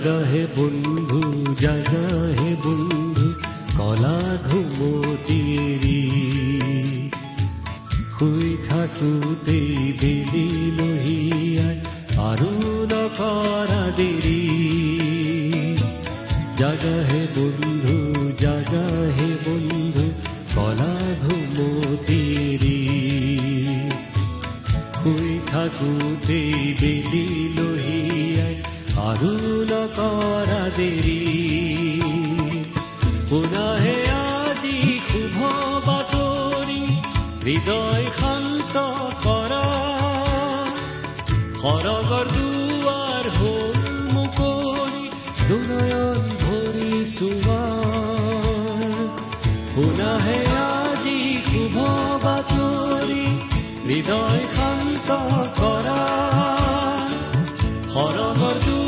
জাগা হে বন্ধু জাগা হে বন্ধু কলা ঘুমতিৰি শুই থাকোতেই বেলি লহিয়াই আৰু নকৰা দেৰি জাগা হে বন্ধু জাগা হে বন্ধু কলা ঘুমতিৰি শুই থাকোতেই বেলি লহিয়াই আৰু নকৰা দেৰি পুনহে আজি শুভ বাতৰি হৃদয় শান্ত কৰা সৰগৰ দুৱাৰ হ'ল দুনয়ন ভৰি চোৱা পুনহে আজি শুভ বাতৰি হৃদয় শান্ত কৰা সৰগৰ দুৱাৰ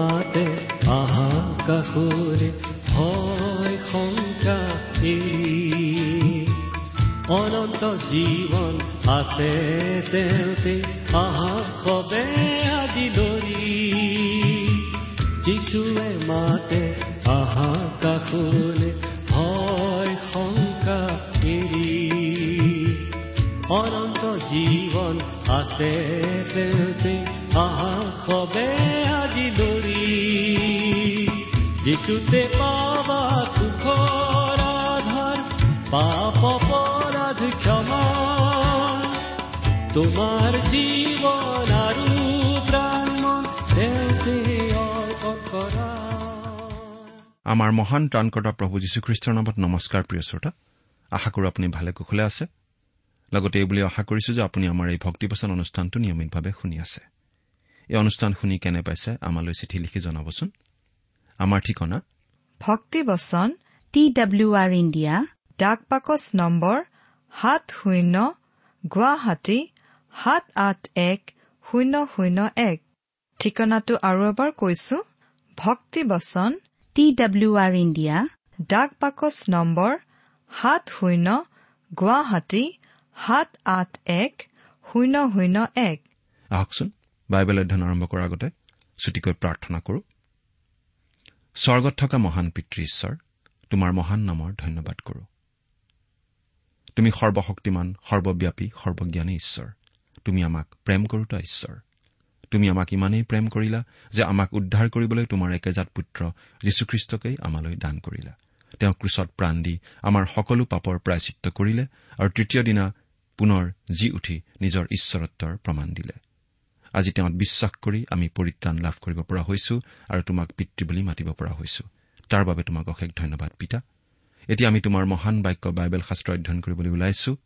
মাতে আহা কাষৰে ভয় শংকা অনন্ত জীৱন আছে তেওঁতে আহা সবে আজি ধৰি। যিশুৱে মাতে আহা কাষৰে ভয় শংকা এৰি। অনন্ত জীৱন আছে তেওঁতে আহা সবে যিচুতে পাবা সুখৰ আধাৰ পাপ অপৰাধ ক্ষমা। তোমাৰ জীৱন আৰু আমাৰ মহান ত্ৰাণকৰ্তা প্ৰভু যীশুখ্ৰীষ্টৰ নামত নমস্কাৰ প্ৰিয় শ্ৰোতা। আশা কৰো আপুনি ভালে কুশলে আছে। লগতে এইবুলি আশা কৰিছো যে আপুনি আমাৰ এই ভক্তিবচন অনুষ্ঠানটো নিয়মিতভাৱে শুনি আছে। এই অনুষ্ঠান শুনি কেনে পাইছে আমালৈ চিঠি লিখি জনাবচোন। আমাৰ ঠিকনা। ভক্তিবচন টি ডাব্লিউ আৰ ইণ্ডিয়া। ডাক বাকচ নম্বৰ সাত শূন্য গুৱাহাটী সাত আঠ এক শূন্য শূন্য এক। ঠিকনাটো আৰু এবাৰ কৈছো ভক্তিবচন টি ডাব্লিউ আৰ ইণ্ডিয়া। ডাক বাকচ নম্বৰ সাত শূন্য গুৱাহাটী সাত আঠ এক শূন্য শূন্য এক। আহকচোন বাইবেল অধ্যয়ন আৰম্ভ কৰাৰ আগতে ছুটিকৈ প্ৰাৰ্থনা কৰো। স্বৰ্গত থকা মহান পিতৃ ঈশ্বৰ তোমাৰ মহান নামৰ ধন্যবাদ কৰো। তুমি সৰ্বশক্তিমান সৰ্বব্যাপী সৰ্বজ্ঞানী ঈশ্বৰ। তুমি আমাক প্ৰেম কৰোতা ঈশ্বৰ। তুমি আমাক ইমানেই প্ৰেম কৰিলা যে আমাক উদ্ধাৰ কৰিবলৈ তোমাৰ একেজাত পুত্ৰ যীশুখ্ৰীষ্টকেই আমালৈ দান কৰিলা। তেওঁ ক্ৰুচত প্ৰাণ দি আমাৰ সকলো পাপৰ প্ৰায়চিত্ৰ কৰিলে আৰু তৃতীয় দিনা পুনৰ জি উঠি নিজৰ ঈশ্বৰত্বৰ প্ৰমাণ দিলে। আজি তেওঁত বিশ্বাস কৰি আমি পৰিত্ৰাণ লাভ কৰিব পৰা হৈছো আৰু তোমাক পিতৃ বুলি মাতিব পৰা হৈছো। তাৰ বাবে তোমাক অশেষ ধন্যবাদ পিতা। এতিয়া আমি তোমাৰ মহান বাক্য বাইবেল শাস্ত্ৰ অধ্যয়ন কৰিবলৈ ওলাইছো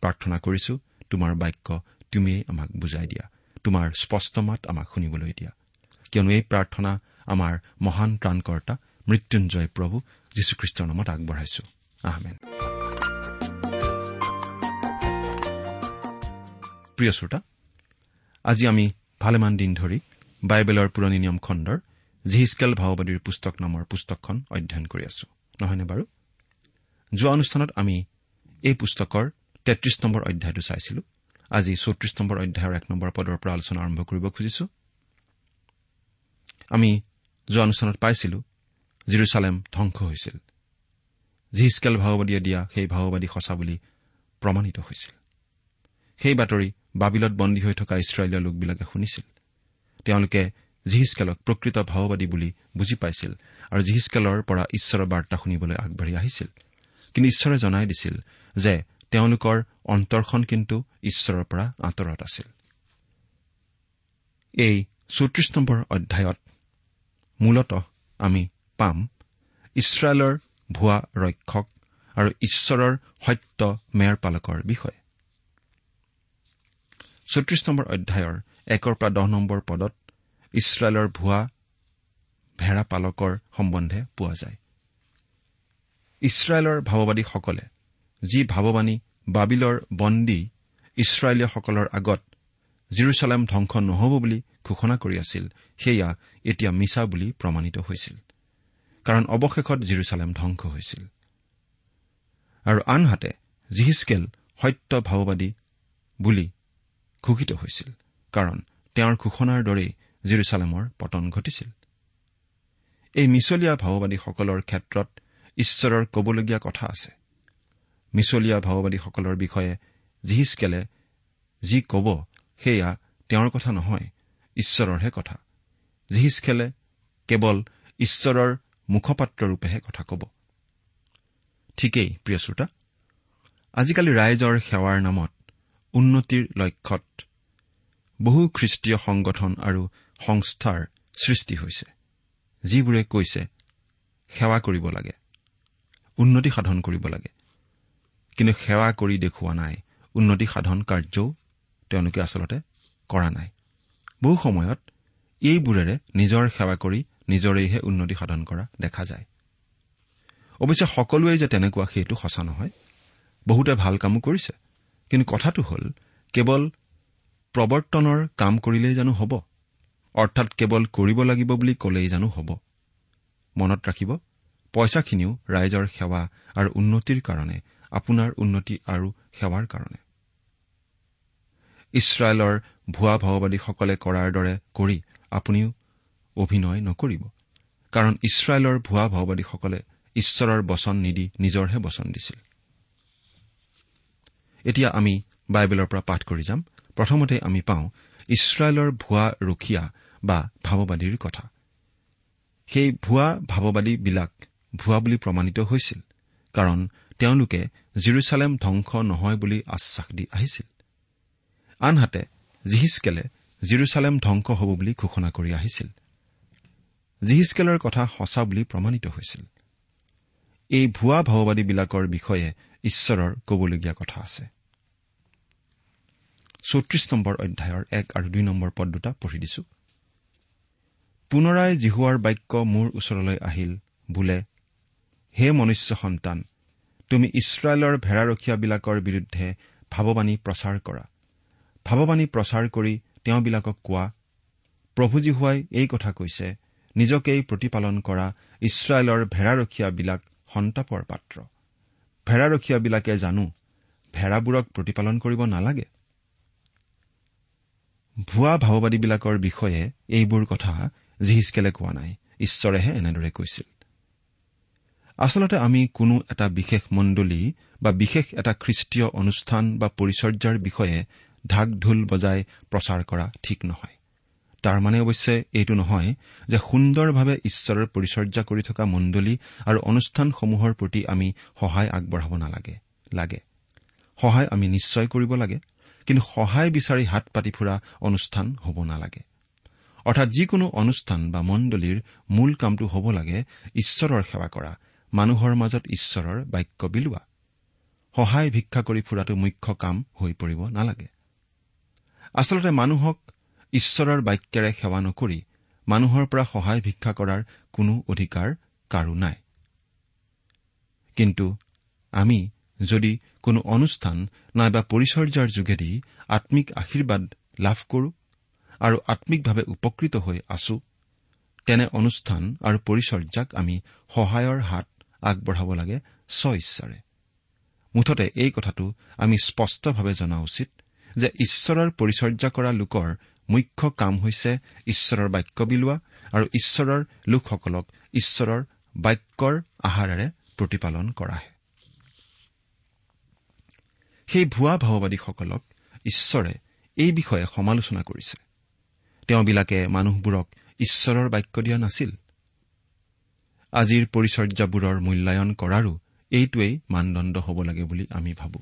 প্ৰাৰ্থনা কৰিছো তোমাৰ বাক্য তুমিয়েই আমাক বুজাই দিয়া তোমাৰ স্পষ্ট মাত আমাক শুনিবলৈ দিয়া। কিয়নো এই প্ৰাৰ্থনা আমাৰ মহান ত্ৰাণকৰ্তা মৃত্যুঞ্জয় প্ৰভু যীশুখ্ৰীষ্টৰ নামত আগবঢ়াইছো। আহমেন। প্ৰিয় শ্ৰোতা আজি আমি ভালেমান দিন ধৰি বাইবেলৰ পুৰণি নিয়ম খণ্ডৰ জিহিচকেল ভাওবাদীৰ পুস্তক নামৰ পুস্তকখন অধ্যয়ন কৰি আছো। নহয়নে বাৰু? যোৱা অনুষ্ঠানত আমি এই পুস্তকৰ তেত্ৰিশ নম্বৰ অধ্যায়টো চাইছিলো। আজি চৌত্ৰিশ নম্বৰ অধ্যায়ৰ এক নম্বৰ পদৰ পৰা আলোচনা আৰম্ভ কৰিব খুজিছো। আমি যোৱা অনুষ্ঠানত পাইছিলো জিৰচালেম ধ্বংস হৈছিল। জিহিচকেল ভাওবাদীয়ে দিয়া সেই ভাওবাদী সঁচা বুলি প্ৰমাণিত হৈছিল। সেই বাতৰি বাবিলত বন্দী হৈ থকা ইছৰাইলীয় লোকবিলাকে শুনিছিল। তেওঁলোকে জিহিচকেলক প্ৰকৃত ভাওবাদী বুলি বুজি পাইছিল আৰু জিহিচকেলৰ পৰা ঈশ্বৰৰ বাৰ্তা শুনিবলৈ আগবাঢ়ি আহিছিল। কিন্তু ঈশ্বৰে জনাই দিছিল যে তেওঁলোকৰ অন্তৰখন কিন্তু ঈশ্বৰৰ পৰা আঁতৰত আছিল। এই চৌত্ৰিশ নম্বৰ অধ্যায়ত মূলত আমি পাম ইছৰাইলৰ ভুৱা ৰক্ষক আৰু ঈশ্বৰৰ সত্য মেয়ৰ পালকৰ বিষয়ে। চৌত্ৰিশ নম্বৰ অধ্যায়ৰ একৰ পৰা দহ নম্বৰ পদত ইছৰাইলৰ ভুৱা ভেড়া পালকৰ সম্বন্ধে পোৱা যায়। ইছৰাইলৰ ভাৱবাদীসকলে যি ভাৱবাণী বাবিলৰ বন্দী ইছৰাইলীয়সকলৰ আগত জিৰচালেম ধ্বংস নহব বুলি ঘোষণা কৰি আছিল সেয়া এতিয়া মিছা বুলি প্ৰমাণিত হৈছিল কাৰণ অৱশেষত জিৰচালেম ধ্বংস হৈছিল। আৰু আনহাতে জিহিচকেল সত্য ভাৱবাদী বুলি ঘোষিত হৈছিল কাৰণ তেওঁৰ ঘোষণাৰ দৰেই জিৰচালেমৰ পতন ঘটিছিল। এই মিছলীয়া ভাৱবাদীসকলৰ ক্ষেত্ৰত ঈশ্বৰৰ কবলগীয়া কথা আছে। মিছলীয়া ভাৱবাদীসকলৰ বিষয়ে জিহিচকেলে যি কব সেয়া তেওঁৰ কথা নহয় ঈশ্বৰৰহে কথা। জিহিচকেলে কেৱল ঈশ্বৰৰ মুখপাত্ৰৰূপেহে কথা কব। ঠিকেই প্ৰিয় শ্ৰোতা। আজিকালি ৰাইজৰ সেৱাৰ নামত উন্নতিৰ লক্ষ্যত বহু খ্ৰীষ্টীয় সংগঠন আৰু সংস্থাৰ সৃষ্টি হৈছে যিবোৰে কৈছে সেৱা কৰিব লাগে উন্নতি সাধন কৰিব লাগে। কিন্তু সেৱা কৰি দেখুওৱা নাই উন্নতি সাধন কাৰ্যও তেওঁলোকে আচলতে কৰা নাই। বহু সময়ত এইবোৰেৰে নিজৰ সেৱা কৰি নিজৰেইহে উন্নতি সাধন কৰা দেখা যায়। অৱশ্যে সকলোৱে যে তেনেকুৱা সেইটো সঁচা নহয়। বহুতে ভাল কামো কৰিছে। কিন্তু কথাটো হ'ল কেৱল প্ৰৱৰ্তনৰ কাম কৰিলেই জানো হ'ব অৰ্থাৎ কেৱল কৰিব লাগিব বুলি ক'লেই জানো হ'ব। মনত ৰাখিব পইচাখিনিও ৰাইজৰ সেৱা আৰু উন্নতিৰ কাৰণে আপোনাৰ উন্নতি আৰু সেৱাৰ কাৰণে। ইছৰাইলৰ ভুৱা ভাওবাদীসকলে কৰাৰ দৰে কৰি আপুনিও অভিনয় নকৰিব কাৰণ ইছৰাইলৰ ভুৱা ভাওবাদীসকলে ঈশ্বৰৰ বচন নিদি নিজৰহে বচন দিছিল। এতিয়া আমি বাইবেলৰ পৰা পাঠ কৰি যাম। প্ৰথমতে আমি পাওঁ ইছৰাইলৰ ভুৱা ৰখীয়া বা ভাৱবাদীৰ কথা। সেই ভুৱা ভাৱবাদীবিলাক ভুৱা বুলি প্ৰমাণিত হৈছিল কাৰণ তেওঁলোকে জিৰচালেম ধ্বংস নহয় বুলি আশ্বাস দি আহিছিল। আনহাতে জিহিচকেলে জিৰচালেম ধ্বংস হ'ব বুলি ঘোষণা কৰি আহিছিল। জিহিচকেলৰ কথা সঁচা বুলি প্ৰমাণিত হৈছিল। এই ভুৱা ভাওবাদীবিলাকৰ বিষয়ে ঈশ্বৰৰ কবলগীয়া কথা আছে। চৌত্ৰিশ নম্বৰ অধ্যায়ৰ এক আৰু দুই নম্বৰ পদ দুটা পঢ়ি দিছো। পুনৰাই জিহুৱাৰ বাক্য মোৰ ওচৰলৈ আহিল বোলে হে মনুষ্য সন্তান তুমি ইছৰাইলৰ ভেড়াৰখীয়াবিলাকৰ বিৰুদ্ধে ভাৱবাণী প্ৰচাৰ কৰা। ভাৱবাণী প্ৰচাৰ কৰি তেওঁবিলাকক কোৱা প্ৰভু জীহুৱাই এই কথা কৈছে নিজকেই প্ৰতিপালন কৰা ইছৰাইলৰ ভেড়াৰখীয়াবিলাক সন্তাপৰ পাত্ৰ। ভেড়াৰখীয়াবিলাকে জানো ভেড়াবোৰক প্ৰতিপালন কৰিব নালাগে? ভুৱা ভাওবাদীবিলাকৰ বিষয়ে এইবোৰ কথা জিহিচকেলে কোৱা নাই ঈশ্বৰেহে এনেদৰে কৈছিল। আচলতে আমি কোনো এটা বিশেষ মণ্ডলী বা বিশেষ এটা খ্ৰীষ্টীয় অনুষ্ঠান বা পৰিচৰ্যাৰ বিষয়ে ঢাক ঢোল বজাই প্ৰচাৰ কৰা ঠিক নহয়। তাৰ মানে অৱশ্যে এইটো নহয় যে সুন্দৰভাৱে ঈশ্বৰৰ পৰিচৰ্যা কৰি থকা মণ্ডলী আৰু অনুষ্ঠানসমূহৰ প্ৰতি আমি সহায় আগবঢ়াব নালাগে লাগে। সহায় আমি নিশ্চয় কৰিব লাগে কিন্তু সহায় বিচাৰি হাত পাতি ফুৰা অনুষ্ঠান হ'ব নালাগে। অৰ্থাৎ যিকোনো অনুষ্ঠান বা মণ্ডলীৰ মূল কামটো হ'ব লাগে ঈশ্বৰৰ সেৱা কৰা মানুহৰ মাজত ঈশ্বৰৰ বাক্য বিলোৱা। সহায় ভিক্ষা কৰি ফুৰাটো মুখ্য কাম হৈ পৰিব নালাগে। আচলতে মানুহক ঈশ্বৰৰ বাক্যেৰে সেৱা নকৰি মানুহৰ পৰা সহায় ভিক্ষা কৰাৰ কোনো অধিকাৰ কাৰো নাই। কিন্তু আমি যদি কোনো অনুষ্ঠান নাইবা পৰিচৰ্যাৰ যোগেদি আম্মিক আশীৰ্বাদ লাভ কৰো আৰু আম্মিকভাৱে উপকৃত হৈ আছো তেনে অনুষ্ঠান আৰু পৰিচৰ্যাক আমি সহায়ৰ হাত আগবঢ়াব লাগে স্ব ইচ্ছাৰে মুঠতে এই কথাটো আমি স্পষ্টভাৱে জনা উচিত যে ঈশ্বৰৰ পৰিচৰ্যা কৰা লোকৰ মুখ্য কাম হৈছে ঈশ্বৰৰ বাক্য বিলোৱা আৰু ঈশ্বৰৰ লোকসকলক ঈশ্বৰৰ বাক্যৰ আহাৰেৰে প্ৰতিপালন কৰাহে সেই ভুৱা ভাওবাদীসকলক ঈশ্বৰে এই বিষয়ে সমালোচনা কৰিছে। তেওঁবিলাকে মানুহবোৰক ঈশ্বৰৰ বাক্য দিয়া নাছিল। আজিৰ পৰিচৰ্যাবোৰৰ মূল্যায়ন কৰাৰো এইটোৱেই মানদণ্ড হ'ব লাগে বুলি আমি ভাবো।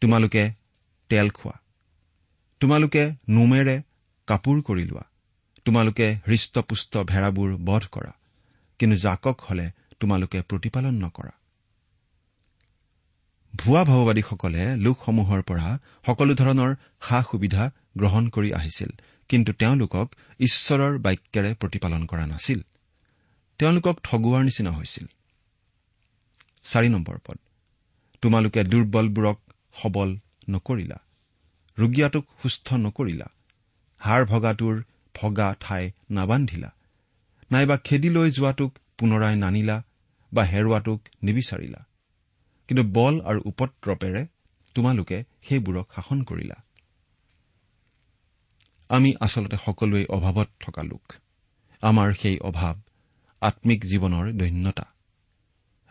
তোমালোকে তেল খোৱা। তোমালোকে নোমেৰে কাপোৰ কৰি লোৱা। তোমালোকে হৃষ্টপুষ্ট ভেড়াবোৰ বধ কৰা। কিন্তু জাকক হলে তোমালোকে প্ৰতিপালন নকৰা। ভুৱা ভাওবাদীসকলে লোকসমূহৰ পৰা সকলো ধৰণৰ সা সুবিধা গ্ৰহণ কৰি আহিছিল। কিন্তু তেওঁলোকক ঈশ্বৰৰ বাক্যেৰে প্ৰতিপালন কৰা নাছিল। তেওঁলোকক ঠগুৱাৰ নিচিনা হৈছিল। তোমালোকে দুৰ্বলবোৰক সবল নকৰিলা। ৰোগীয়াটোক সুস্থ নকৰিলা। হাৰ ভগাটোৰ ভগা ঠাই নাবান্ধিলা। নাইবা খেদি লৈ যোৱাটোক পুনৰাই নানিলা বা হেৰুৱাটোক নিবিচাৰিলা। কিন্তু বল আৰু উপদ্ৰৱেৰে তোমালোকে সেইবোৰক শাসন কৰিলা। আমি আচলতে সকলোৱে অভাৱত থকা লোক। আমাৰ সেই অভাৱ আম্মিক জীৱনৰ দৈন্যতা।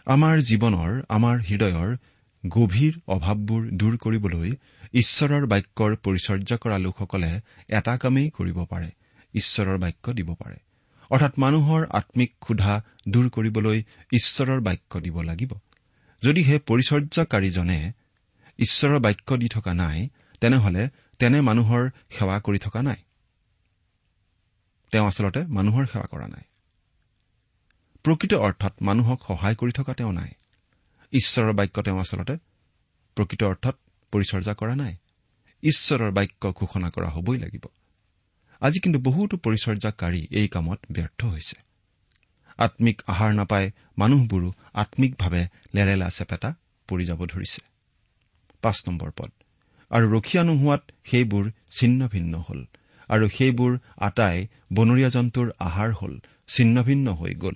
আমাৰ জীৱনৰ আমাৰ হৃদয়ৰ গভীৰ অভাৱবোৰ দূৰ কৰিবলৈ ঈশ্বৰৰ বাক্যৰ পৰিচৰ্যা কৰা লোকসকলে এটা কামেই কৰিব পাৰে ঈশ্বৰৰ বাক্য দিব পাৰে। অৰ্থাৎ মানুহৰ আম্মিক ক্ষুধা দূৰ কৰিবলৈ ঈশ্বৰৰ বাক্য দিব লাগিব। যদিহে পৰিচৰ্যাকাৰীজনে ঈশ্বৰৰ বাক্য দি থকা নাই তেনেহলে তেনে মানুহৰ সেৱা কৰি থকা নাই। তেওঁ আচলতে মানুহৰ সেৱা কৰা নাই। প্ৰকৃত অৰ্থত মানুহক সহায় কৰি থকা তেওঁ নাই। ঈশ্বৰৰ বাক্য তেওঁ আচলতে প্ৰকৃত অৰ্থত পৰিচৰ্যা কৰা নাই। ঈশ্বৰৰ বাক্য ঘোষণা কৰা হবই লাগিব। আজি কিন্তু বহুতো পৰিচৰ্যাকাৰী এই কামত ব্যৰ্থ হৈছে। আম্মিক আহাৰ নাপাই মানুহবোৰো আম্মিকভাৱে লেৰেলা চেপেটা পৰি যাব ধৰিছে। পাঁচ নম্বৰ পদ। আৰু ৰখীয়া নোহোৱাত সেইবোৰ ছিন্ন ভিন্ন হল। আৰু সেইবোৰ আটাই বনৰীয়া জন্তুৰ আহাৰ হল ছিন্ন ভিন্ন হৈ গ'ল।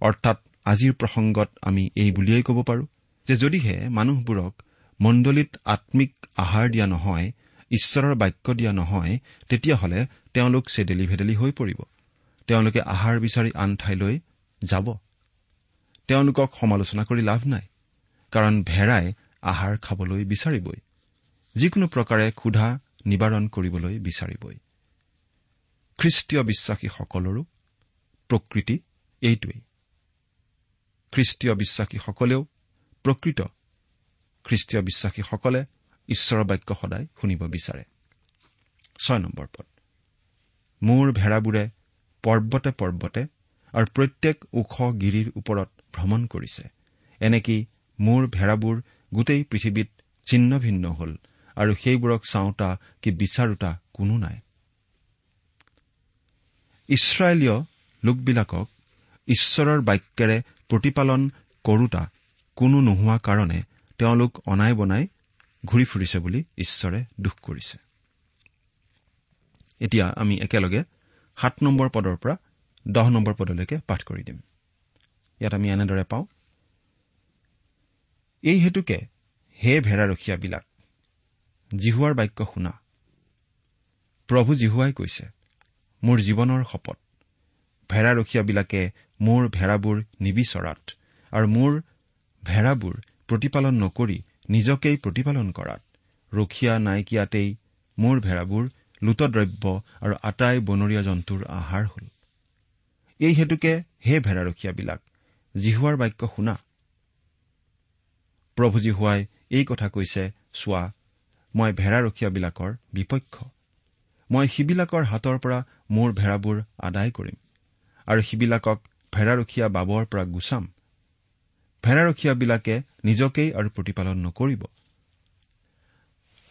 অৰ্থাৎ আজিৰ প্ৰসংগত আমি এই বুলিয়েই ক'ব পাৰো যে যদিহে মানুহবোৰক মণ্ডলীত আম্মিক আহাৰ দিয়া নহয় ঈশ্বৰৰ বাক্য দিয়া নহয় তেতিয়াহ'লে তেওঁলোক চেদেলি ভেদেলি হৈ পৰিব। তেওঁলোকে আহাৰ বিচাৰি আন ঠাইলৈ যাব। তেওঁলোকক সমালোচনা কৰি লাভ নাই কাৰণ ভেড়াই আহাৰ খাবলৈ বিচাৰিবই। যিকোনো প্ৰকাৰে ক্ষুধা নিবাৰণ কৰিবলৈ বিচাৰিবই। খ্ৰীষ্টীয় বিশ্বাসীসকলৰো প্ৰকৃতি এইটোৱেই। খ্ৰীষ্টীয় বিশ্বাসীসকলেও প্ৰকৃত খ্ৰীষ্টীয় বিশ্বাসীসকলে ঈশ্বৰৰ বাক্য সদায় শুনিব বিচাৰে। মোৰ ভেড়াবোৰে পৰ্বতে পৰ্বতে আৰু প্ৰত্যেক ওখ গিৰিৰ ওপৰত ভ্ৰমণ কৰিছে। এনেকি মোৰ ভেড়াবোৰ গোটেই পৃথিৱীত ছিন্ন ভিন্ন হল আৰু সেইবোৰক চাওঁতা কি বিচাৰোতা কোনো নাই। ইছৰাইলীয় লোকবিলাকক ঈশ্বৰৰ বাক্যেৰে প্ৰতিপালন কৰোতা কোনো নোহোৱা কাৰণে তেওঁলোক অনাই বনাই ঘূৰি ফুৰিছে বুলি ঈশ্বৰে দুখ কৰিছে। এতিয়া আমি একেলগে সাত নম্বৰ পদৰ পৰা দহ নম্বৰ পদলৈকে পাঠ কৰি দিম। ইয়াত আমি এনেদৰে পাওঁ এই হেতুকে হে ভেড়াৰখীয়াবিলাক জিহুৱাৰ বাক্য শুনা। প্ৰভু জিহুৱাই কৈছে মোৰ জীৱনৰ শপত ভেড়াৰখীয়াবিলাকে মোৰ ভেড়াবোৰ নিবিচৰাত আৰু মোৰ ভেড়াবোৰ প্ৰতিপালন নকৰি নিজকেই প্ৰতিপালন কৰাত। ৰখীয়া নাইকিয়াতেই মোৰ ভেড়াবোৰ লুটদ্ৰব্য আৰু আটাই বনৰীয়া জন্তুৰ আহাৰ হল। এই হেতুকে হে ভেড়াৰখীয়াবিলাক জিহুৱাৰ বাক্য শুনা। প্ৰভু জীহুৱাই এই কথা কৈছে চোৱা মই ভেড়াৰখীয়াবিলাকৰ বিপক্ষ। মই সিবিলাকৰ হাতৰ পৰা মোৰ ভেড়াবোৰ আদায় কৰিম আৰু সিবিলাকক ভেড়াৰখীয়া বাবৰ পৰা গুচাম। ভেড়াৰখীয়াবিলাকে নিজকেই আৰু প্ৰতিপালন নকৰিব।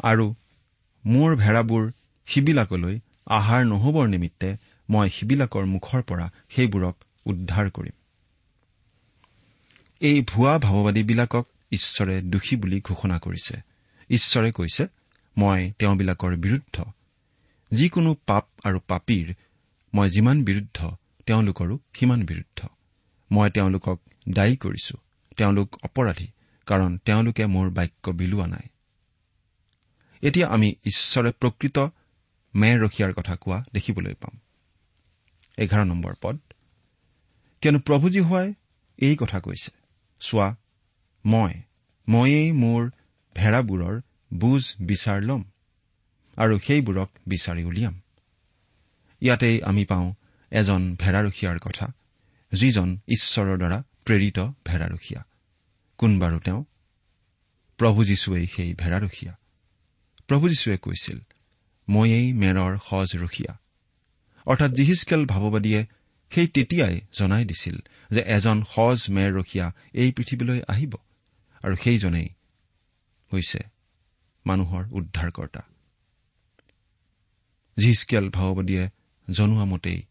আৰু মোৰ ভেড়াবোৰ সিবিলাকলৈ আহাৰ নহবৰ নিমিত্তে মই সিবিলাকৰ মুখৰ পৰা সেইবোৰক উদ্ধাৰ কৰিম। এই ভুৱা ভাৱবাদীবিলাকক ঈশ্বৰে দোষী বুলি ঘোষণা কৰিছে। ঈশ্বৰে কৈছে মই তেওঁবিলাকৰ বিৰুদ্ধ। যিকোনো পাপ আৰু পাপীৰ মই যিমান বিৰুদ্ধ তেওঁলোকৰো সিমান বিৰুদ্ধ? মই তেওঁলোকক দায়ী কৰিছো। তেওঁলোক অপৰাধী কাৰণ তেওঁলোকে মোৰ বাক্য বিলোৱা নাই। এতিয়া আমি ঈশ্বৰে প্ৰকৃত মেৰ ৰখীয়াৰ কথা কোৱা দেখিবলৈ পাম। এঘাৰ নম্বৰ পদ। কিয়নো প্ৰভুজী হোৱাই এই কথা কৈছে। চোৱা মই ময়েই মোৰ ভেড়াবোৰৰ বুজ বিচাৰ ল'ম আৰু সেইবোৰক বিচাৰি উলিয়াম। ইয়াতেই আমি পাওঁ এজন ভেড়াৰখীয়াৰ কথা যিজন ঈশ্বৰৰ দ্বাৰা প্ৰেৰিত ভেড়াৰখীয়া। কোন বাৰু তেওঁ প্ৰভু যীশুৱেই সেই ভেড়াৰখীয়া প্ৰভু যীশুৱে কৈছিল ময়েই মেৰৰ সজ ৰখীয়া অৰ্থাৎ জিহিচকেল ভাৱবাদীয়ে সেই তেতিয়াই জনাই দিছিল যে এজন সজ মেৰ ৰখীয়া এই পৃথিৱীলৈ আহিব আৰু সেইজনেই হৈছে মানুহৰ উদ্ধাৰকৰ্তা। জিহিচকেল ভাৱবাদীয়ে জনোৱা মতেই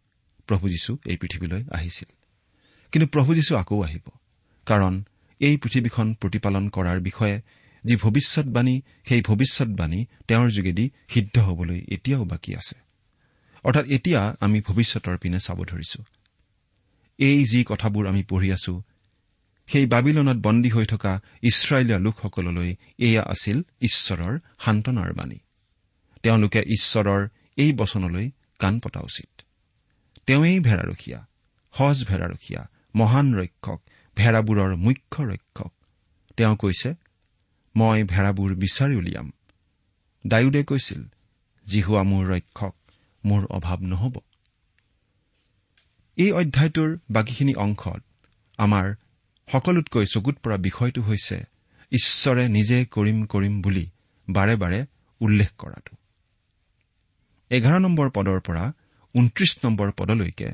প্ৰভু যীশু এই পৃথিৱীলৈ আহিছিল। কিন্তু প্ৰভু যীশু আকৌ আহিব। কাৰণ এই পৃথিৱীখন প্ৰতিপালন কৰাৰ বিষয়ে যি ভৱিষ্যৎবাণী সেই ভৱিষ্যৎবাণী তেওঁৰ যোগেদি সিদ্ধ হবলৈ এতিয়াও বাকী আছে। অৰ্থাৎ এতিয়া আমি ভৱিষ্যতৰ পিনে চাব ধৰিছো। এই যি কথাবোৰ আমি পঢ়ি আছো সেই বাবিলনত বন্দী হৈ থকা ইছৰাইলীয়া লোকসকললৈ এয়া আছিল ঈশ্বৰৰ সান্তনাৰ বাণী। তেওঁলোকে ঈশ্বৰৰ এই বচনলৈ কাণ পতা উচিত। তেওঁই ভেড়াৰখীয়া সজ ভেড়াৰখীয়া মহান ৰক্ষক ভেড়াবোৰৰ মুখ্য ৰক্ষক। তেওঁ কৈছে মই ভেড়াবোৰ বিচাৰি উলিয়াম। ডায়ুদে কৈছিল জিহুৱা মোৰ ৰক্ষক মোৰ অভাৱ নহ'ব। এই অধ্যায়টোৰ বাকীখিনি অংশত আমাৰ সকলোতকৈ চকুত পৰা বিষয়টো হৈছে ঈশ্বৰে নিজে কৰিম কৰিম বুলি বাৰে বাৰে উল্লেখ কৰাটো। এঘাৰ নম্বৰ পদৰ পৰা ঊনত্ৰিশ নম্বৰ পদলৈকে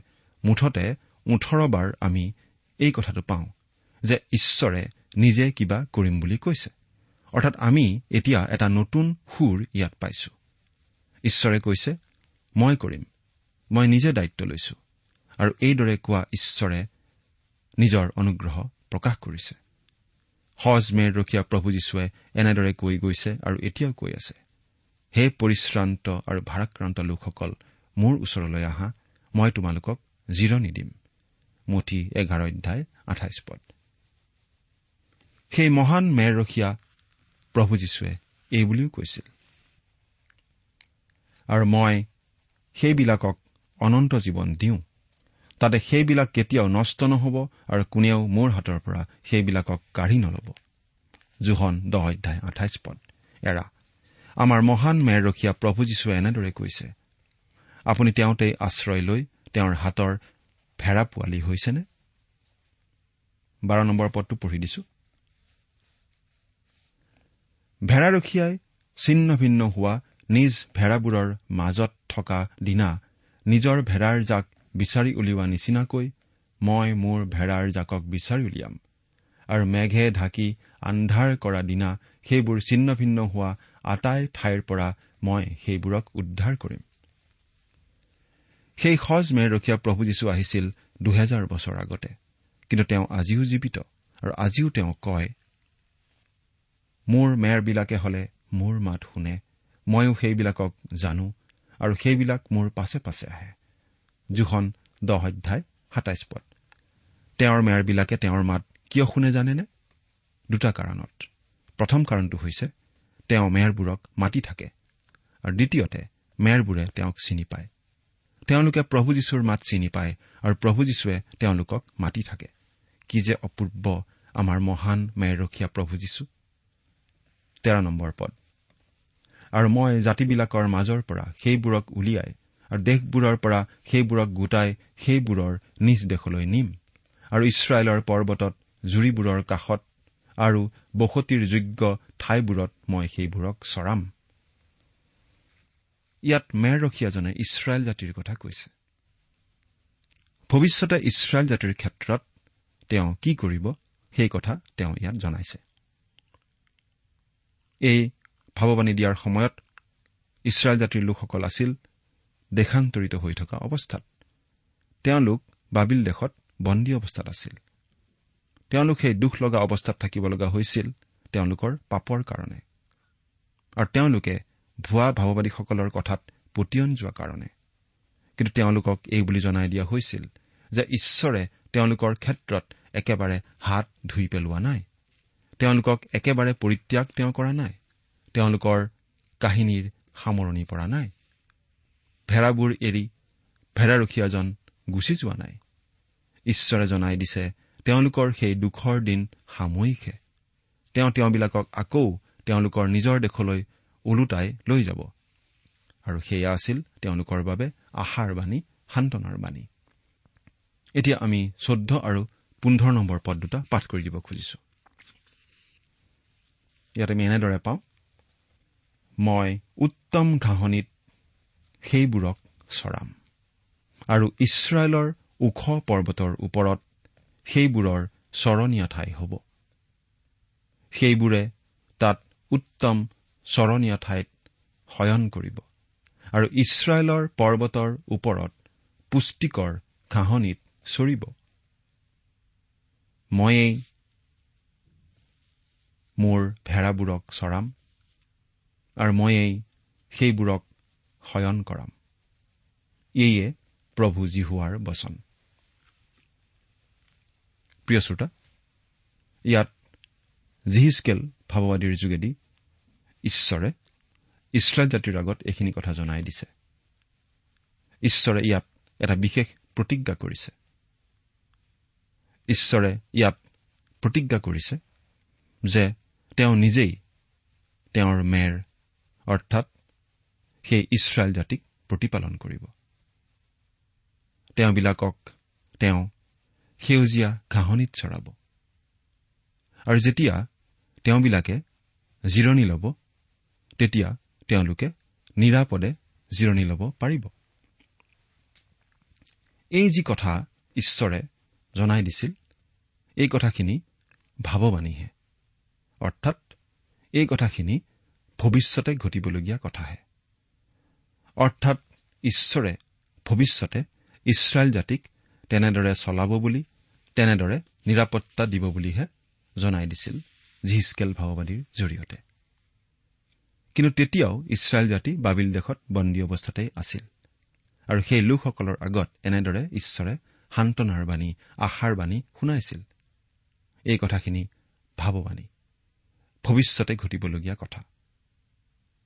মুঠতে ওঠৰ বাৰ আমি এই কথাটো পাওঁ যে ঈশ্বৰে নিজে কিবা কৰিম বুলি কৈছে। অৰ্থাৎ আমি এতিয়া এটা নতুন সুৰ ইয়াত পাইছো। ঈশ্বৰে কৈছে মই কৰিম। মই নিজে দায়িত্ব লৈছো। আৰু এইদৰে কোৱা ঈশ্বৰে নিজৰ অনুগ্ৰহ প্ৰকাশ কৰিছে। সজ মেৰ ৰখীয়া প্ৰভু যীশুৱে এনেদৰে কৈ গৈছে আৰু এতিয়াও কৈ আছে হে পৰিশ্ৰান্ত আৰু ভাৰাক্ৰান্ত লোকসকল মোৰ ওচৰলৈ আহা মই তোমালোকক জিৰণি দিম। মুঠি এঘাৰ অধ্যায় আঠাইছ পদ। সেই মহান মেৰ ৰখীয়া প্ৰভু যীশুৱে এই বুলিও কৈছিল। আৰু মই সেইবিলাকক অনন্ত জীৱন দিওঁ। তাতে সেইবিলাক কেতিয়াও নষ্ট নহব আৰু কোনেও মোৰ হাতৰ পৰা সেইবিলাকক কাঢ়ি নলব। জোহন দহ অধ্যায় আঠাইছ পদ। এৰা আমাৰ মহান মেৰৰখীয়া প্ৰভু যীশুৱে এনেদৰে কৈছে আপুনি তেওঁতেই আশ্ৰয় লৈ তেওঁৰ হাতৰ ভেড়া পোৱালি হৈছেনে? ভেড়াৰখীয়াই ছিন্ন ভিন্ন হোৱা নিজ ভেড়াবোৰৰ মাজত থকা দিনা নিজৰ ভেড়াৰ জাক বিচাৰি উলিওৱা নিচিনাকৈ মই মোৰ ভেড়াৰ জাকক বিচাৰি উলিয়াম আৰু মেঘে ঢাকি আন্ধাৰ কৰা দিনা সেইবোৰ ছিন্ন ভিন্ন হোৱা আটাই ঠাইৰ পৰা মই সেইবোৰক উদ্ধাৰ কৰিম। সেই সজ ৰখীয়া প্ৰভু যীশু আহিছিল দুহেজাৰ বছৰ আগতে। কিন্তু তেওঁ আজিও জীৱিত আৰু আজিও তেওঁ কয় মোৰ মেৰবিলাকে হলে মোৰ মাত শুনে ময়ো সেইবিলাকক জানো আৰু সেইবিলাক মোৰ পাছে পাছে আহে। জোখন দহ অধ্যায় সাতাইছ পদ। তেওঁৰ মেৰবিলাকে তেওঁৰ মাত কিয় শুনে জানেনে? দুটা কাৰণত। প্ৰথম কাৰণটো হৈছে তেওঁ মেৰবোৰক মাতি থাকে আৰু দ্বিতীয়তে মেৰবোৰে তেওঁক চিনি পায়। তেওঁলোকে প্ৰভু যীশুৰ মাত চিনি পায় আৰু প্ৰভু যীশুৱে তেওঁলোকক মাতি থাকে। কি যে অপূৰ্ব আমাৰ মহান মেৰৰখীয়া প্ৰভু যীশু। তেৰ নম্বৰ পদ। আৰু মই জাতিবিলাকৰ মাজৰ পৰা সেইবোৰক উলিয়াই আৰু দেশবোৰৰ পৰা সেইবোৰক গোটাই সেইবোৰৰ নিজ দেশলৈ নিম আৰু ইছৰাইলৰ পৰ্বতত জুৰিবোৰৰ কাষত আৰু বসতিৰ যোগ্য ঠাইবোৰত মই সেইবোৰক চৰাম। ইয়াত মেৰৰখীয়াজনে ইছৰাইল জাতিৰ কথা কৈছে। ভৱিষ্যতে ইছৰাইল জাতিৰ ক্ষেত্ৰত তেওঁ কি কৰিব সেই কথা তেওঁ ইয়াত জনাইছে। এই ভাৱবাণী দিয়াৰ সময়ত ইছৰাইল জাতিৰ লোকসকল আছিল দেশান্তৰিত হৈ থকা অৱস্থাত। তেওঁলোক বাবিল দেশত বন্দী অৱস্থাত আছিল। তেওঁলোক সেই দুখ লগা অৱস্থাত থাকিব লগা হৈছিল তেওঁলোকৰ পাপৰ কাৰণে। আৰু তেওঁলোকে ভুৱা ভাৱবাদীসকলৰ কথাত পতিয়ন যোৱা কাৰণে। কিন্তু তেওঁলোকক এই বুলি জনাই দিয়া হৈছিল যে ঈশ্বৰে তেওঁলোকৰ ক্ষেত্ৰত একেবাৰে হাত ধুই পেলোৱা নাই। তেওঁলোকক একেবাৰে পৰিত্যাগ তেওঁ কৰা নাই। তেওঁলোকৰ কাহিনীৰ সামৰণি পৰা নাই। ভেড়াবোৰ এৰি ভেড়াৰখীয়াজন গুচি যোৱা নাই। ঈশ্বৰে জনাই দিছে তেওঁলোকৰ সেই দুখৰ দিন সাময়িকহে। তেওঁ তেওঁবিলাকক আকৌ তেওঁলোকৰ নিজৰ দেশলৈ ওলোটাই লৈ যাব। আৰু সেয়া আছিল তেওঁলোকৰ বাবে আশাৰ বাণী সান্তনাৰ বাণী। এতিয়া আমি চৈধ্য আৰু পোন্ধৰ নম্বৰ পদ দুটা পাঠ কৰি দিব খুজিছো। ইয়াত আমি এনেদৰে পাওঁ মই উত্তম ঘাঁহনিত সেইবোৰক চৰাম আৰু ইছৰাইলৰ ওখ পৰ্বতৰ ওপৰত সেইবোৰৰ চৰণীয়া ঠাই হ'ব। সেইবোৰে তাত উত্তম চৰণীয়া ঠাইত শয়ন কৰিব। আৰু ইছৰাইলৰ পৰ্বতৰ ওপৰত পুষ্টিকৰ ঘাঁহনিত চৰিব। ময়েই মোৰ ভেড়াবোৰক চৰাম আৰু ময়েই সেইবোৰক শয়ন কৰাম। এয়ে প্ৰভু জিহুৱাৰ বচন। প্ৰিয় শ্ৰোতা ইয়াত জিহিচকেল ভাৱবাদীৰ যোগেদি ঈশ্বৰে ইছৰাইল জাতিৰ আগত এইখিনি কথা জনাই দিছে। ঈশ্বৰে ইয়াত এটা বিশেষ প্ৰতিজ্ঞা কৰিছে। ঈশ্বৰে ইয়াত প্ৰতিজ্ঞা কৰিছে যে তেওঁ নিজেই তেওঁৰ মেৰ অৰ্থাৎ সেই ইছৰাইল জাতিক প্ৰতিপালন কৰিব। তেওঁবিলাকক তেওঁ সেউজীয়া ঘাঁহনিত চৰাব। আৰু যেতিয়া তেওঁবিলাকে জিৰণি ল'ব তেতিয়া তেওঁলোকে নিৰাপদে জিৰণি ল'ব পাৰিব। এই যি কথা ঈশ্বৰে জনাই দিছিল এই কথাখিনি ভাৱবাণীহে। অৰ্থাৎ এই কথাখিনি ভৱিষ্যতে ঘটিবলগীয়া কথাহে। অৰ্থাৎ ঈশ্বৰে ভৱিষ্যতে ইছৰাইল জাতিক তেনেদৰে চলাব বুলি তেনেদৰে নিৰাপত্তা দিব বুলিহে জনাই দিছিল জিহিচকেল ভাওবাদীৰ জৰিয়তে। কিন্তু তেতিয়াও ইছৰাইল জাতি বাবিল দেশত বন্দী অৱস্থাতেই আছিল। আৰু সেই লোকসকলৰ আগত এনেদৰে ঈশ্বৰে সান্তনাৰ বাণী আশাৰ বাণী শুনাইছিল। এই কথাখিনি ভাৱবাণী ভৱিষ্যতে ঘটিবলগীয়া কথা।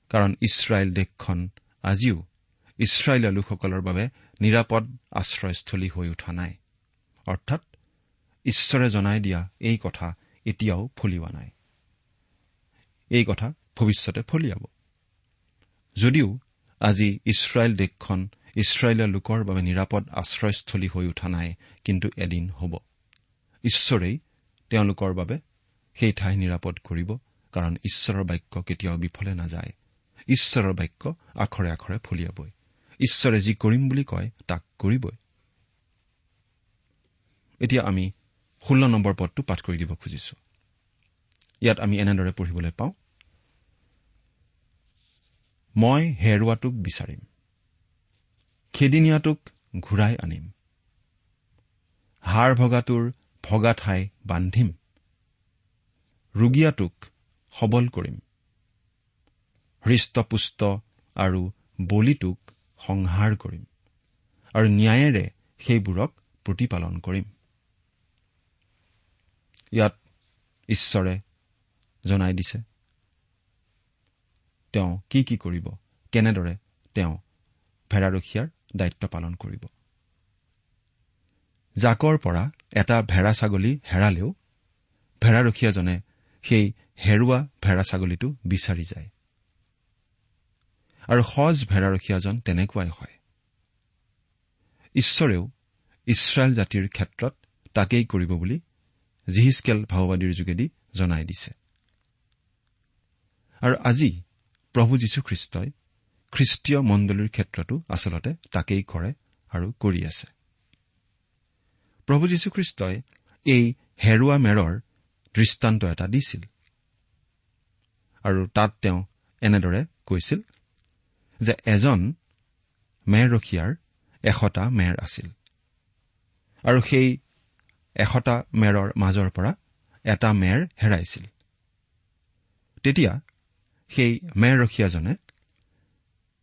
কাৰণ ইছৰাইল দেশখন আজিও ইছৰাইলীয়া লোকসকলৰ বাবে নিৰাপদ আশ্ৰয়স্থলী হৈ উঠা নাই। অৰ্থাৎ ঈশ্বৰে জনাই দিয়া এই কথা এতিয়াও ফলিওৱা নাই। এই কথা ভৱিষ্যতে ফলিয়াব যদিও আজি ইছৰাইল দেশখন ইছৰাইলীয়া লোকৰ বাবে নিৰাপদ আশ্ৰয়স্থলী হৈ উঠা নাই কিন্তু এদিন হ'ব। ঈশ্বৰেই তেওঁলোকৰ বাবে সেই ঠাই নিৰাপদ কৰিব কাৰণ ঈশ্বৰৰ বাক্য কেতিয়াও বিফলে নাযায়। ঈশ্বৰৰ বাক্য আখৰে আখৰে ফলিয়াবই। ঈশ্বৰে যি কৰিম বুলি কয় তাক কৰিবই। এতিয়া আমি ষোল্ল নম্বৰ পদটো পাঠ কৰি দিব খুজিছো। ইয়াত আমি এনেদৰে পঢ়িবলৈ পাওঁ মই হেৰুৱাটোক বিচাৰিম। খেদিনীয়াটোক ঘূৰাই আনিম। হাড় ভগাটোৰ ভগা ঠাই বান্ধিম। ৰোগীয়াটোক সবল কৰিম। হৃষ্টপুষ্ট আৰু বলিটোক সংহাৰ কৰিম। আৰু ন্যায়েৰে সেইবোৰক প্ৰতিপালন কৰিম। ইয়াত ঈশ্বৰে জনাই দিছে। তেওঁ কি কি কৰিব কেনেদৰে তেওঁ ভেড়াৰখীয়াৰ দায়িত্ব পালন কৰিব। জাকৰ পৰা এটা ভেড়া ছাগলী হেৰালেও ভেড়াৰখীয়াজনে সেই হেৰুৱা ভেড়া ছাগলীটো বিচাৰি যায়। আৰু সজ ভেড়াৰখীয়াজন তেনেকুৱাই হয়। ঈশ্বৰেও ইছৰাইল জাতিৰ ক্ষেত্ৰত তাকেই কৰিব বুলি জিহিচকেল ভাওবাদীৰ যোগেদি জনাই দিছে। আৰু আজি প্ৰভু যীশুখ্ৰীষ্টই খ্ৰীষ্টীয় মণ্ডলীৰ ক্ষেত্ৰতো আচলতে তাকেই কৰে আৰু কৰি আছে। প্ৰভু যীশুখ্ৰীষ্টই এই হেৰুৱা মেৰৰ দৃষ্টান্ত এটা দিছিল আৰু তাত তেওঁ এনেদৰে কৈছিল যে এজন মেৰৰখীয়াৰ এশটা মেৰ আছিল আৰু সেই এশটা মেৰৰ মাজৰ পৰা এটা মেৰ হেৰাইছিল। তেতিয়া সেই মেৰৰখীয়াজনে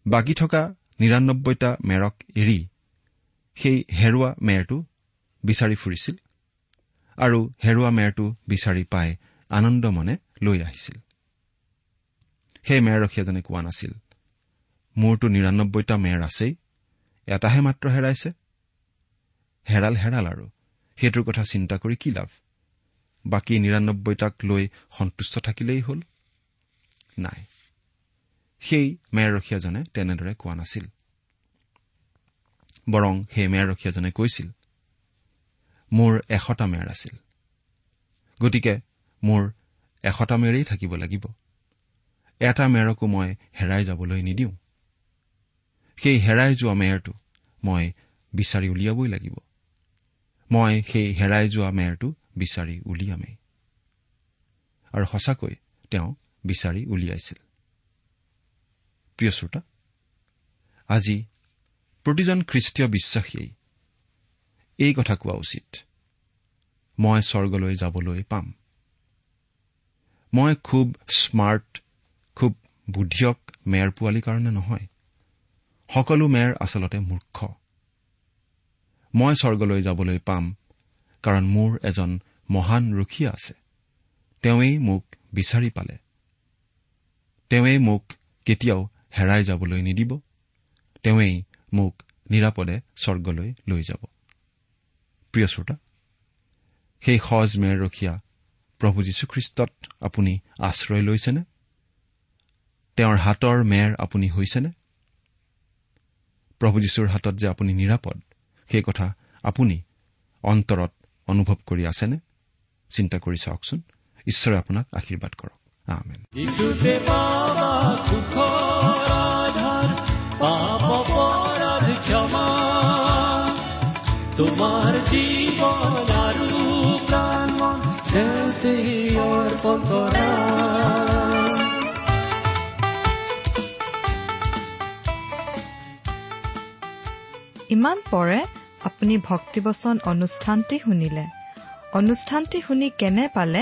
বাকী থকা নিৰান্নব্বৈটা মেৰক এৰি সেই হেৰুৱা মেৰটো বিচাৰি ফুৰিছিল আৰু হেৰুৱা মেৰটো বিচাৰি পাই আনন্দ মনে লৈ আহিছিল। সেই মেৰৰখীয়াজনে কোৱা নাছিল মোৰতো নিৰান্নব্বৈটা মেৰ আছেই এটাহে মাত্ৰ হেৰাইছে। হেৰাল হেৰাল আৰু সেইটোৰ কথা চিন্তা কৰি কি লাভ? বাকী নিৰান্নব্বৈটাক লৈ সন্তুষ্ট থাকিলেই হ'ল। নাই। সেই মেৰৰখীয়াজনে তেনেদৰে কোৱা নাছিল। বৰং সেই মেৰৰখীয়াজনে কৈছিল মোৰ এশটা মেৰ আছিল। গতিকে মোৰ এশটা মেৰেই থাকিব লাগিব। এটা মেৰকো মই হেৰাই যাবলৈ নিদিওঁ। সেই হেৰাই যোৱা মেৰটো মই বিচাৰি উলিয়াবই লাগিব। মই সেই হেৰাই যোৱা মেৰটো বিচাৰি উলিয়ামেই। আৰু সঁচাকৈ তেওঁ বিচাৰি উলিয়াইছিল। প্ৰিয় শ্ৰোতা আজি প্ৰতিজন খ্ৰীষ্টীয় বিশ্বাসীয়ে এই কথা কোৱা উচিত। মই স্বৰ্গলৈ যাবলৈ পাম। মই খুব স্মাৰ্ট খুব বুদ্ধিয়ক মেৰ পোৱালিৰ কাৰণে নহয় সকলো মেৰ আচলতে মূৰ্খ। মই স্বৰ্গলৈ যাবলৈ পাম কাৰণ মোৰ এজন মহান ৰখীয়া আছে। তেওঁৱেই মোক বিচাৰি পালে। তেওঁৱেই মোক কেতিয়াও হেৰাই যাবলৈ নিদিব। তেওঁৱেই মোক নিৰাপদে স্বৰ্গলৈ লৈ যাব। প্ৰিয় শ্ৰোতা সেই সজ মেৰ ৰখীয়া প্ৰভু যীশুখ্ৰীষ্টত আপুনি আশ্ৰয় লৈছেনে? তেওঁৰ হাতৰ মেৰ আপুনি হৈছেনে? প্ৰভু যীশুৰ হাতত যে আপুনি নিৰাপদ সেই কথা আপুনি অন্তৰত অনুভৱ কৰি আছেনে? চিন্তা কৰি চাওকচোন। ঈশ্বৰে আপোনাক আশীৰ্বাদ কৰক। আমেন যিচুতে পাবা সুখৰ আধাৰ পাপ অপৰাধ ক্ষমা। তোমাৰ জীৱন আৰু প্ৰাণ মন তেওঁতে অৰ্পণ কৰা। ইমান পৰে আপুনি ভক্তিবচন অনুষ্ঠানটি শুনিলে। অনুষ্ঠানটি শুনি কেনে পালে?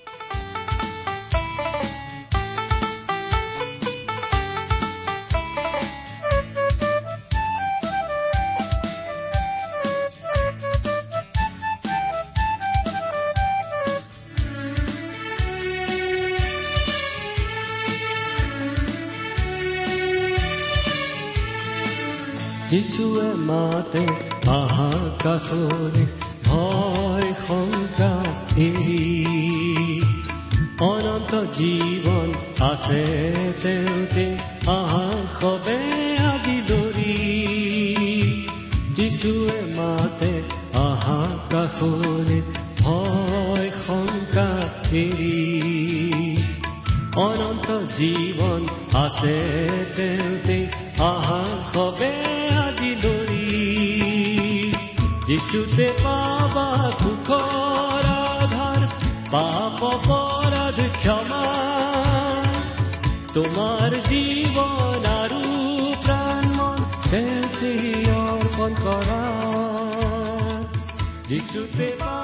যিচুৱে মাতে আহা কাষৰে ভয় শংকা অনন্ত জীৱন আছে তেওঁতে আহা সবে আজি দৰি যিচুৱে মাতে আহা কাষৰে ভয় শংকা অনন্ত জীৱন আছে তেওঁতে আহা সবে যিচুতে পাবা সুখৰ আধাৰ পাপ পৰা ক্ষমা। তোমাৰ জীৱন আৰু প্ৰাণ মন অৰ্পণ কৰা। যিচুতে পাবা